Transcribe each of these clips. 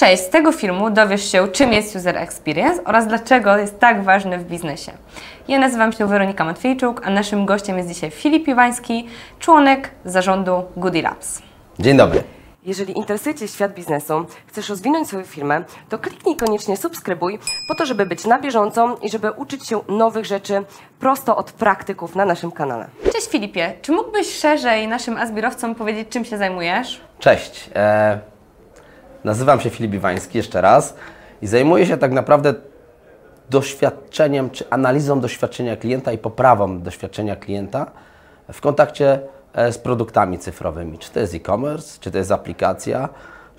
Cześć, z tego filmu dowiesz się, czym jest User Experience oraz dlaczego jest tak ważny w biznesie. Ja nazywam się Weronika Matwiejczuk, a naszym gościem jest dzisiaj Filip Iwański, członek zarządu Goody Labs. Dzień dobry. Jeżeli interesuje Cię świat biznesu, chcesz rozwinąć swoją firmę, to kliknij koniecznie subskrybuj po to, żeby być na bieżąco i żeby uczyć się nowych rzeczy prosto od praktyków na naszym kanale. Cześć Filipie, czy mógłbyś szerzej naszym azbirowcom powiedzieć, czym się zajmujesz? Cześć. E, nazywam się Filip Iwański jeszcze raz i zajmuję się tak naprawdę doświadczeniem czy analizą doświadczenia klienta i poprawą doświadczenia klienta w kontakcie e, z produktami cyfrowymi. Czy to jest e-commerce, czy to jest aplikacja,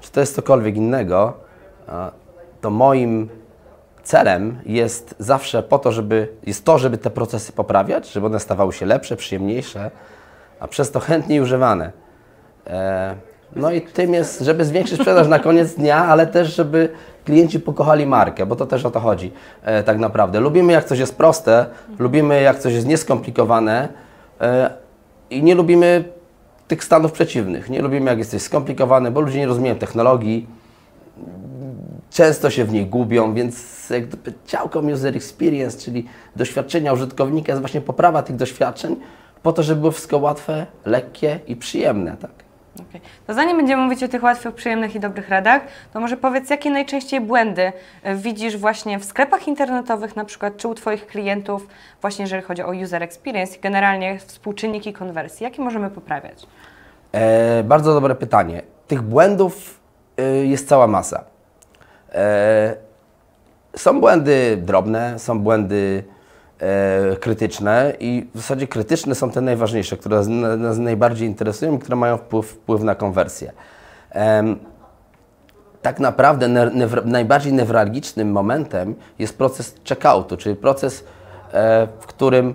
czy to jest cokolwiek innego, e, to moim celem jest zawsze po to, żeby, jest to, żeby te procesy poprawiać, żeby one stawały się lepsze, przyjemniejsze, a przez to chętniej używane. No i tym jest, żeby zwiększyć sprzedaż na koniec dnia, ale też, żeby klienci pokochali markę, bo to też o to chodzi e, tak naprawdę. Lubimy jak coś jest proste, lubimy jak coś jest nieskomplikowane e, i nie lubimy tych stanów przeciwnych. Nie lubimy jak jest coś skomplikowane, bo ludzie nie rozumieją technologii, często się w niej gubią, więc jak gdyby user experience, czyli doświadczenia użytkownika jest właśnie poprawa tych doświadczeń po to, żeby było wszystko łatwe, lekkie i przyjemne. Tak? Okej. To zanim będziemy mówić o tych łatwych, przyjemnych i dobrych radach, to może powiedz, jakie najczęściej błędy e, widzisz właśnie w sklepach internetowych na przykład, czy u Twoich klientów, właśnie jeżeli chodzi o user experience i generalnie współczynniki konwersji. Jakie możemy poprawiać? E, bardzo dobre pytanie. Tych błędów e, jest cała masa. E, są błędy drobne, są błędy krytyczne i w zasadzie krytyczne są te najważniejsze, które nas, najbardziej interesują i które mają wpływ, wpływ na konwersję. Tak naprawdę najbardziej newralgicznym momentem jest proces checkoutu, czyli proces, e, w którym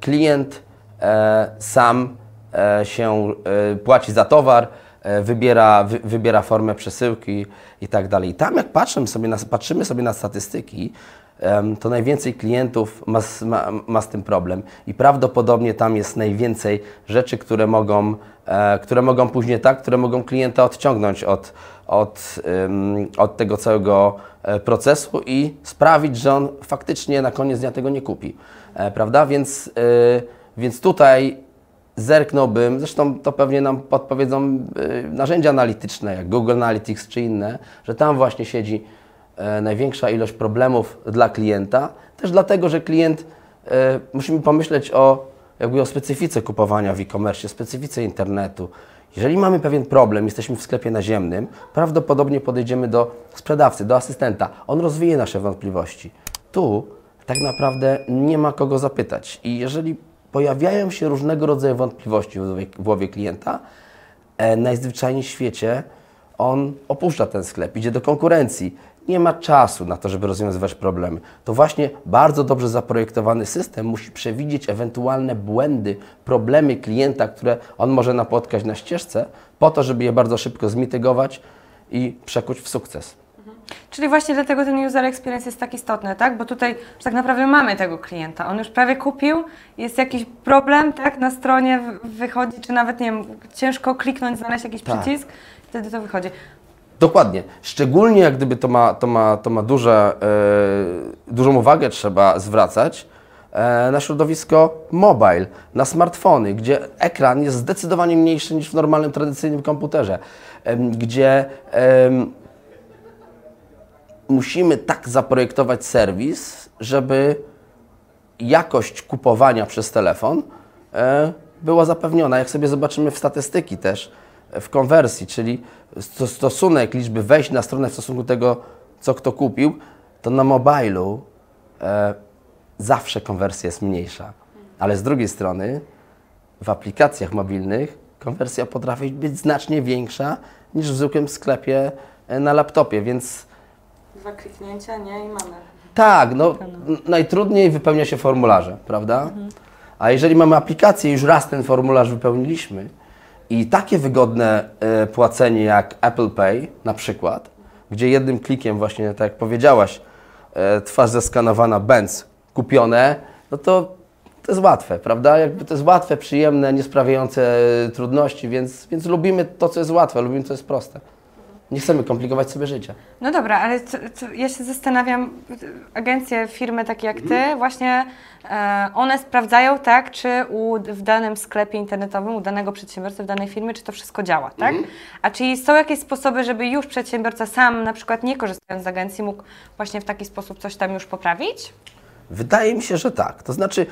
klient e, sam e, się e, płaci za towar, e, wybiera, wy, wybiera formę przesyłki i tak dalej. Tam jak patrzymy sobie na, patrzymy sobie na statystyki, to najwięcej klientów ma, z- ma, ma z tym problem i prawdopodobnie tam jest najwięcej rzeczy, które mogą, e, które mogą później tak, które mogą klienta odciągnąć od, od, ym, od tego całego e, procesu i sprawić, że on faktycznie na koniec dnia tego nie kupi. E, prawda? Więc, y, więc tutaj zerknąłbym, zresztą to pewnie nam podpowiedzą y, narzędzia analityczne, jak Google Analytics czy inne, że tam właśnie siedzi największa ilość problemów dla klienta. Też dlatego, że klient, e, musimy pomyśleć o, jakby o specyfice kupowania w e-commerce, specyfice internetu. Jeżeli mamy pewien problem, jesteśmy w sklepie naziemnym, prawdopodobnie podejdziemy do sprzedawcy, do asystenta. On rozwieje nasze wątpliwości. Tu tak naprawdę nie ma kogo zapytać. I jeżeli pojawiają się różnego rodzaju wątpliwości w głowie, w głowie klienta, e, najzwyczajniej w świecie on opuszcza ten sklep, idzie do konkurencji. Nie ma czasu na to, żeby rozwiązywać problemy. To właśnie bardzo dobrze zaprojektowany system musi przewidzieć ewentualne błędy, problemy klienta, które on może napotkać na ścieżce, po to, żeby je bardzo szybko zmitygować i przekuć w sukces. Czyli właśnie dlatego ten user experience jest tak istotny, tak? Bo tutaj już tak naprawdę mamy tego klienta. On już prawie kupił, jest jakiś problem, tak? Na stronie wychodzi, czy nawet, nie wiem, ciężko kliknąć, znaleźć jakiś Tak. przycisk, wtedy to wychodzi. Dokładnie. Szczególnie jak gdyby to ma, to ma, to ma duże, e, dużą uwagę trzeba zwracać e, na środowisko mobile, na smartfony, gdzie ekran jest zdecydowanie mniejszy niż w normalnym, tradycyjnym komputerze, gdzie musimy tak zaprojektować serwis, żeby jakość kupowania przez telefon e, była zapewniona. Jak sobie zobaczymy w statystyki też, w konwersji, czyli sto- stosunek liczby wejść na stronę w stosunku do tego, co kto kupił, to na mobilu e, zawsze konwersja jest mniejsza. Ale z drugiej strony w aplikacjach mobilnych konwersja potrafi być znacznie większa niż w zwykłym sklepie e, na laptopie, więc Dwa kliknięcia, nie? I mamy. tak, no najtrudniej wypełnia się formularze, prawda? A jeżeli mamy aplikację, już raz ten formularz wypełniliśmy i takie wygodne e, płacenie jak Apple Pay na przykład, gdzie jednym klikiem właśnie, tak jak powiedziałaś, e, twarz zeskanowana, Benz kupione, no to to jest łatwe, prawda? Jakby to jest łatwe, przyjemne, nie sprawiające e, trudności, więc, więc lubimy to, co jest łatwe, lubimy, co jest proste. Nie chcemy komplikować sobie życia. No dobra, ale co, co, ja się zastanawiam, agencje, firmy takie jak Ty, właśnie e, one sprawdzają, tak, czy u, w danym sklepie internetowym, u danego przedsiębiorcy, w danej firmie, czy to wszystko działa, tak? A czy są jakieś sposoby, żeby już przedsiębiorca sam, na przykład nie korzystając z agencji, mógł właśnie w taki sposób coś tam już poprawić? Wydaje mi się, że tak. To znaczy,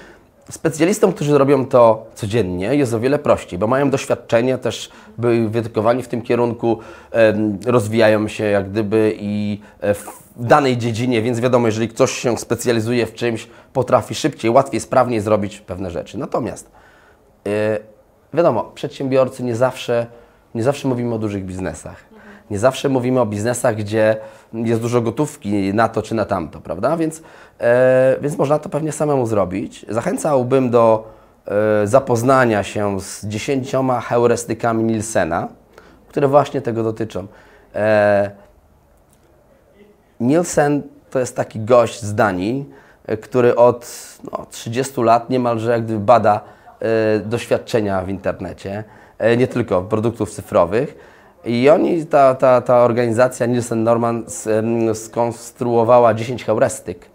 specjalistom, którzy robią to codziennie, jest o wiele prościej, bo mają doświadczenie, też byli wyedukowani w tym kierunku, rozwijają się jak gdyby i e, w danej dziedzinie, więc wiadomo, jeżeli ktoś się specjalizuje w czymś, potrafi szybciej, łatwiej, sprawniej zrobić pewne rzeczy. Natomiast e, wiadomo, przedsiębiorcy nie zawsze, nie zawsze mówimy o dużych biznesach. Nie zawsze mówimy o biznesach, gdzie jest dużo gotówki na to czy na tamto, prawda? Więc, e, więc można to pewnie samemu zrobić. Zachęcałbym do e, zapoznania się z dziesięcioma heurystykami Nielsena, które właśnie tego dotyczą. E, Nielsen to jest taki gość z Danii, który od no, 30 lat niemalże jak gdyby bada e, doświadczenia w internecie, e, nie tylko produktów cyfrowych. I oni, ta, ta, ta organizacja Nielsen Norman skonstruowała 10 heurystyk,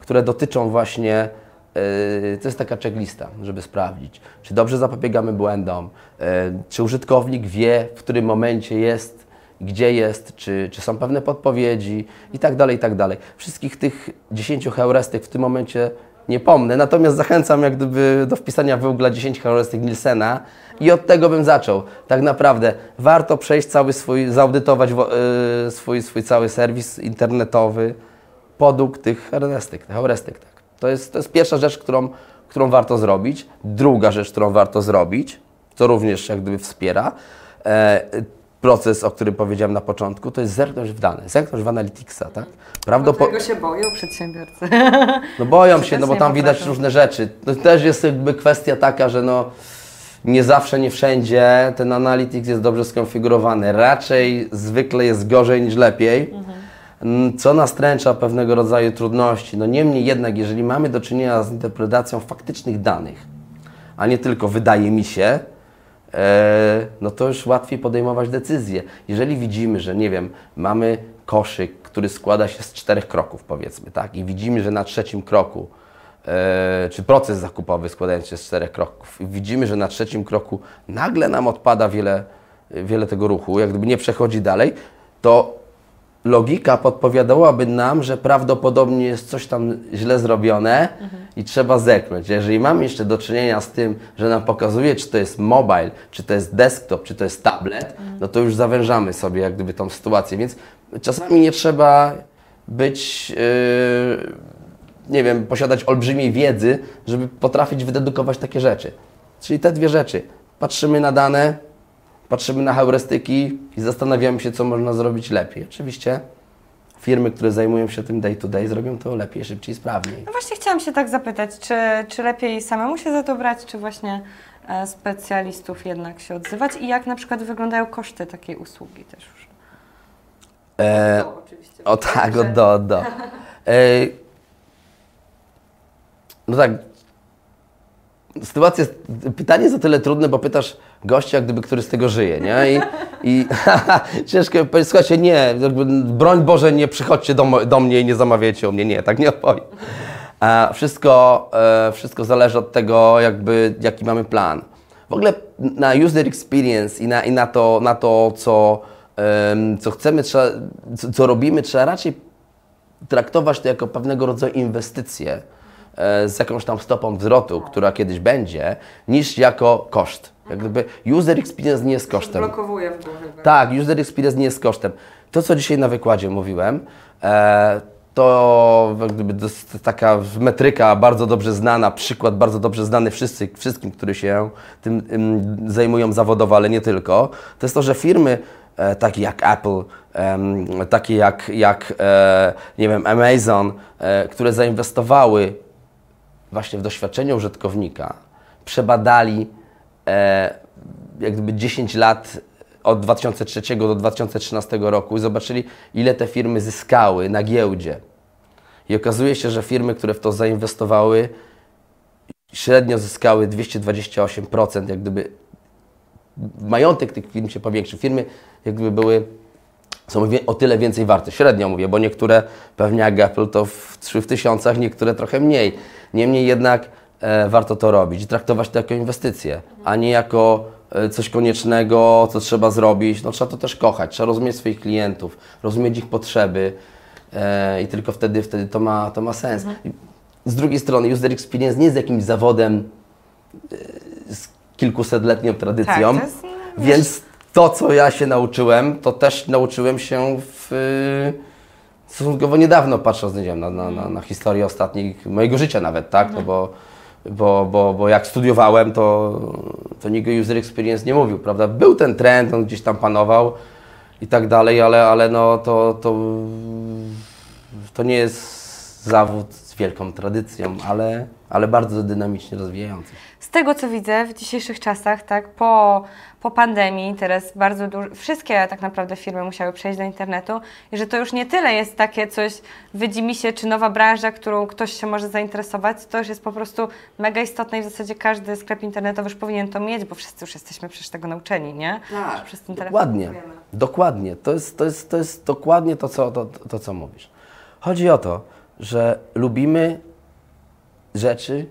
które dotyczą właśnie, e, to jest taka checklista, żeby sprawdzić, czy dobrze zapobiegamy błędom, e, czy użytkownik wie, w którym momencie jest, gdzie jest, czy, czy są pewne podpowiedzi i tak dalej, i tak dalej. Wszystkich tych 10 heurystyk w tym momencie nie pomnę, natomiast zachęcam jak gdyby do wpisania w Google 10 heurystyk Nielsena i od tego bym zaczął. Tak naprawdę warto przejść cały swój, zaudytować wo- y, swój, swój cały serwis internetowy podług tych heurystyk. heurystyk tak. to, jest, to jest pierwsza rzecz, którą, którą warto zrobić. Druga rzecz, którą warto zrobić, co również jak gdyby wspiera, e, proces, o którym powiedziałem na początku, to jest zerknąć w dane, zerknąć w Analyticsa, tak? Prawdopo- Tego się boją przedsiębiorcy. no boją się, no bo tam widać różne rzeczy. To też jest jakby kwestia taka, że no nie zawsze, nie wszędzie ten Analytics jest dobrze skonfigurowany. Raczej zwykle jest gorzej niż lepiej, Mm, co nastręcza pewnego rodzaju trudności. No niemniej jednak, jeżeli mamy do czynienia z interpretacją faktycznych danych, a nie tylko wydaje mi się, no to już łatwiej podejmować decyzje. Jeżeli widzimy, że nie wiem, mamy koszyk, który składa się z czterech kroków, powiedzmy, tak, i widzimy, że na trzecim kroku, e, czy proces zakupowy składający się z czterech kroków, i widzimy, że na trzecim kroku nagle nam odpada wiele, wiele tego ruchu, jak gdyby nie przechodzi dalej, to logika podpowiadałaby nam, że prawdopodobnie jest coś tam źle zrobione i trzeba zerknąć. Jeżeli mamy jeszcze do czynienia z tym, że nam pokazuje, czy to jest mobile, czy to jest desktop, czy to jest tablet, no to już zawężamy sobie jak gdyby tą sytuację. Więc czasami nie trzeba być, yy, nie wiem, posiadać olbrzymiej wiedzy, żeby potrafić wydedukować takie rzeczy. Czyli te dwie rzeczy. Patrzymy na dane, patrzymy na heurystyki i zastanawiamy się, co można zrobić lepiej. Oczywiście firmy, które zajmują się tym day to day, zrobią to lepiej, szybciej, sprawniej. No właśnie chciałam się tak zapytać, czy, czy lepiej samemu się za to brać, czy właśnie e, specjalistów jednak się odzywać i jak na przykład wyglądają koszty takiej usługi też już? E, To oczywiście. o tak, od do, do. E, no tak. Sytuacja, pytanie jest o tyle trudne, bo pytasz gościa, gdyby, który z tego żyje, nie? I, i ciężko powiedzieć, słuchajcie, nie, broń Boże, nie przychodźcie do, do mnie i nie zamawiajcie u mnie, nie, tak nie opowiem. E, wszystko, e, wszystko zależy od tego, jakby, jaki mamy plan. W ogóle na user experience i na, i na, to, na to, co, co chcemy, trzeba, co, co robimy, trzeba raczej traktować to jako pewnego rodzaju inwestycję e, z jakąś tam stopą zwrotu, która kiedyś będzie, niż jako koszt. Jak gdyby user experience nie jest kosztem. Blokowuje w głowie. Tak, user experience nie jest kosztem. To, co dzisiaj na wykładzie mówiłem, e, to gdyby taka metryka bardzo dobrze znana, przykład bardzo dobrze znany wszyscy, wszystkim, którzy się tym ym, zajmują zawodowo, ale nie tylko. To jest to, że firmy e, takie jak Apple, takie jak, jak e, nie wiem, Amazon, e, które zainwestowały właśnie w doświadczenie użytkownika, przebadali e, jak gdyby 10 lat od 2003 do 2013 roku i zobaczyli, ile te firmy zyskały na giełdzie. I okazuje się, że firmy, które w to zainwestowały, średnio zyskały 228%, jak gdyby majątek tych firm się powiększył. Firmy jak gdyby były są o tyle więcej warte. Średnio mówię, bo niektóre pewnie jak Apple to w 3 w tysiącach, niektóre trochę mniej. Niemniej jednak e, warto to robić i traktować to jako inwestycję, a nie jako e, coś koniecznego, co trzeba zrobić. No trzeba to też kochać, trzeba rozumieć swoich klientów, rozumieć ich potrzeby e, i tylko wtedy, wtedy to ma, to ma sens. I Z drugiej strony user experience nie jest jakimś zawodem e, z kilkusetletnią tradycją, Tak, to jest, więc to, co ja się nauczyłem, to też nauczyłem się w, stosunkowo niedawno, patrząc nie wiem, na, na, na, na historię ostatnich, mojego życia nawet, tak? No bo, bo, bo, bo jak studiowałem, to, to nikt user experience nie mówił, prawda? Był ten trend, on gdzieś tam panował i tak dalej, ale, ale no to, to, to nie jest zawód wielką tradycją, ale, ale bardzo dynamicznie rozwijający. Z tego co widzę w dzisiejszych czasach, tak, po, po pandemii, teraz bardzo dużo, wszystkie tak naprawdę firmy musiały przejść do internetu i że to już nie tyle jest takie coś, wydzi mi się, czy nowa branża, którą ktoś się może zainteresować, to już jest po prostu mega istotne i w zasadzie każdy sklep internetowy już powinien to mieć, bo wszyscy już jesteśmy przecież tego nauczeni, nie? Że Przez ten telefon Dokładnie, dokładnie. To jest, to jest, to jest dokładnie to co, to, to, co mówisz. Chodzi o to, że lubimy rzeczy,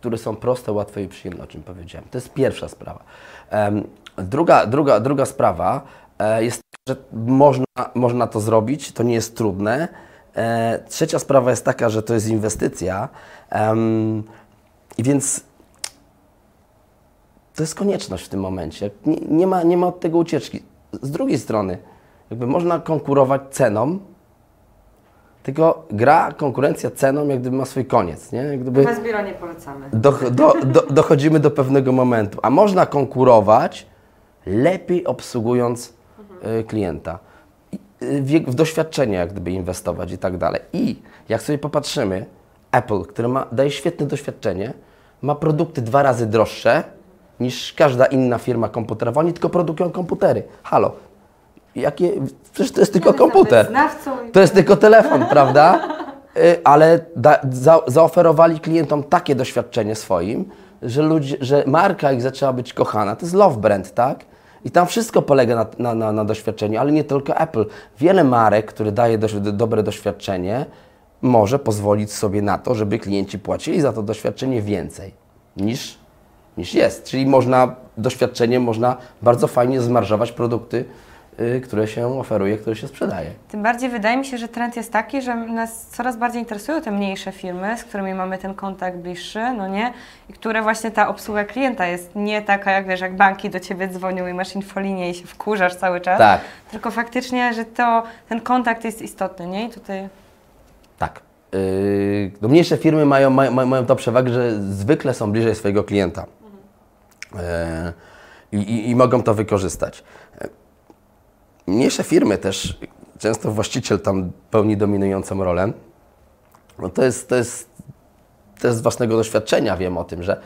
które są proste, łatwe i przyjemne, o czym powiedziałem. To jest pierwsza sprawa. Druga, druga, druga sprawa e, jest że można, można to zrobić, to nie jest trudne. E, trzecia sprawa jest taka, że to jest inwestycja. Więc to jest konieczność w tym momencie. Nie, nie, ma, nie ma od tego ucieczki. Z drugiej strony, jakby można konkurować ceną, tylko gra, konkurencja ceną jak gdyby ma swój koniec, nie? Jak gdyby Bez biura nie polecamy. do, do, do, dochodzimy do pewnego momentu, a można konkurować lepiej obsługując y, klienta. Y, W, w doświadczenie jak gdyby inwestować i tak dalej. I jak sobie popatrzymy, Apple, który ma, daje świetne doświadczenie, ma produkty dwa razy droższe niż każda inna firma komputerowa. Oni tylko produkują komputery. Halo. Jakie, przecież to jest tylko komputer. To jest tylko telefon, prawda? Y, Ale da, za, zaoferowali klientom takie doświadczenie swoim, że, ludzie, że marka ich zaczęła być kochana. To jest love brand, tak? I tam wszystko polega na, na, na, na doświadczeniu, ale nie tylko Apple. Wiele marek, które daje dość, dobre doświadczenie, może pozwolić sobie na to, żeby klienci płacili za to doświadczenie więcej niż, niż jest. Czyli można doświadczeniem można bardzo fajnie zmarżować produkty, które się oferuje, które się sprzedaje. Tym bardziej wydaje mi się, że trend jest taki, że nas coraz bardziej interesują te mniejsze firmy, z którymi mamy ten kontakt bliższy, no nie? I które właśnie ta obsługa klienta jest nie taka, jak wiesz, jak banki do Ciebie dzwonią i masz infolinię i się wkurzasz cały czas. Tak. Tylko faktycznie, że to, ten kontakt jest istotny, nie? I tutaj... Tak. Yy, no mniejsze firmy mają, mają, mają tą przewagę, że zwykle są bliżej swojego klienta Yy, i, i mogą to wykorzystać. Mniejsze firmy też, często właściciel tam pełni dominującą rolę. No to, jest, to, jest, jest z własnego doświadczenia, wiem o tym, że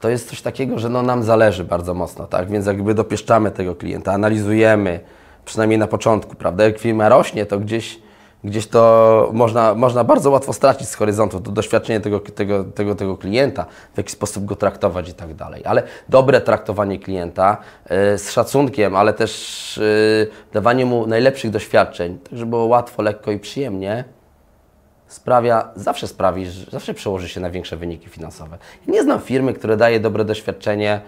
to jest coś takiego, że no nam zależy bardzo mocno, tak? Więc jakby dopieszczamy tego klienta, analizujemy, przynajmniej na początku, prawda? Jak firma rośnie, to gdzieś, gdzieś to można, można bardzo łatwo stracić z horyzontu to doświadczenie tego, tego, tego, tego klienta, w jaki sposób go traktować i tak dalej. Ale dobre traktowanie klienta y, z szacunkiem, ale też y, dawanie mu najlepszych doświadczeń, tak żeby było łatwo, lekko i przyjemnie, sprawia, zawsze sprawi, zawsze przełoży się na większe wyniki finansowe. Ja nie znam firmy, która daje dobre doświadczenie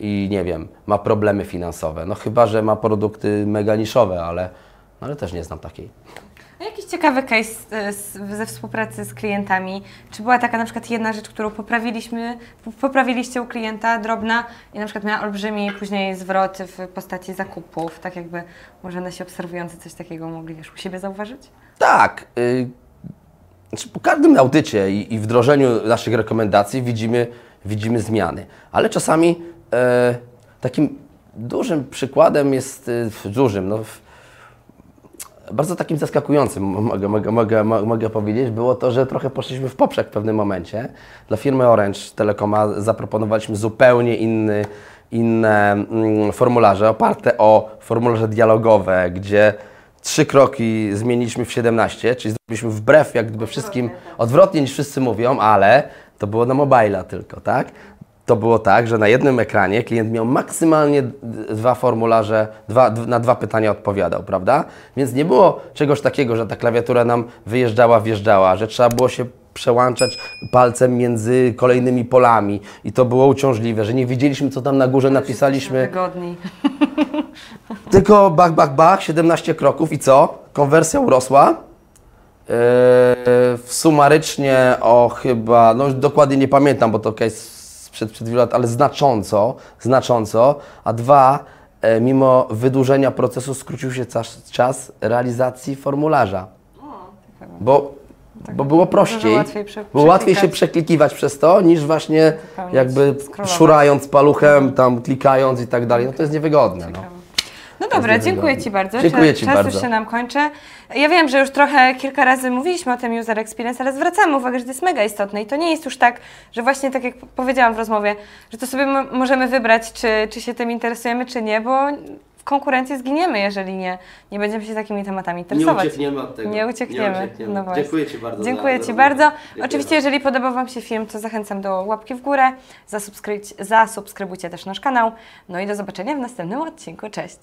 i nie wiem, ma problemy finansowe. No chyba, że ma produkty mega niszowe, ale, no, ale też nie znam takiej. Jakiś ciekawy case e, ze współpracy z klientami? Czy była taka na przykład jedna rzecz, którą poprawiliśmy, poprawiliście u klienta, drobna i na przykład miała olbrzymi później zwrot w postaci zakupów, tak jakby może nasi obserwujący coś takiego mogli wiesz, u siebie zauważyć? Tak. Y, znaczy po każdym audycie i, i wdrożeniu naszych rekomendacji widzimy, widzimy zmiany. Ale czasami e, takim dużym przykładem jest, y, dużym, no, bardzo takim zaskakującym, mogę, mogę, mogę, mo- mogę powiedzieć, było to, że trochę poszliśmy w poprzek w pewnym momencie. Dla firmy Orange Telecoma zaproponowaliśmy zupełnie inny, inne mm, formularze oparte o formularze dialogowe, gdzie trzy kroki zmieniliśmy w 17, czyli zrobiliśmy wbrew jak gdyby wszystkim, odwrotnie niż wszyscy mówią, ale to było na mobila tylko, tak? To było tak, że na jednym ekranie klient miał maksymalnie dwa formularze, dwa, na dwa pytania odpowiadał, prawda? Więc nie było czegoś takiego, że ta klawiatura nam wyjeżdżała, wjeżdżała, że trzeba było się przełączać palcem między kolejnymi polami i to było uciążliwe, że nie wiedzieliśmy, co tam na górze napisaliśmy. Wygodniej. Tylko bach, bach, bach, 17 kroków i co? Konwersja urosła. Yy, sumarycznie o chyba, no dokładnie nie pamiętam, bo to case sprzed, przed wielu lat, ale znacząco, znacząco. A dwa, e, mimo wydłużenia procesu skrócił się czas, czas realizacji formularza. Bo, bo było prościej, łatwiej prze- było łatwiej się przeklikiwać przez to, niż właśnie jakby szurając paluchem, tam klikając i tak dalej. No to jest niewygodne. No. No dobra, dziękuję. Ci bardzo. Dziękuję czas, Ci czas bardzo. już się nam kończy. Ja wiem, że już trochę kilka razy mówiliśmy o tym user experience, ale zwracamy uwagę, że to jest mega istotne i to nie jest już tak, że właśnie tak jak powiedziałam w rozmowie, że to sobie mo- możemy wybrać, czy, czy się tym interesujemy, czy nie, bo w konkurencji zginiemy, jeżeli nie, nie będziemy się takimi tematami interesować. od tego. Nie uciekniemy. No właśnie. Dziękuję Ci bardzo. Dziękuję Ci bardzo. Dziękuję Oczywiście, jeżeli podobał Wam się film, to zachęcam do łapki w górę, zasubskrybujcie też nasz kanał. No i do zobaczenia w następnym odcinku. Cześć!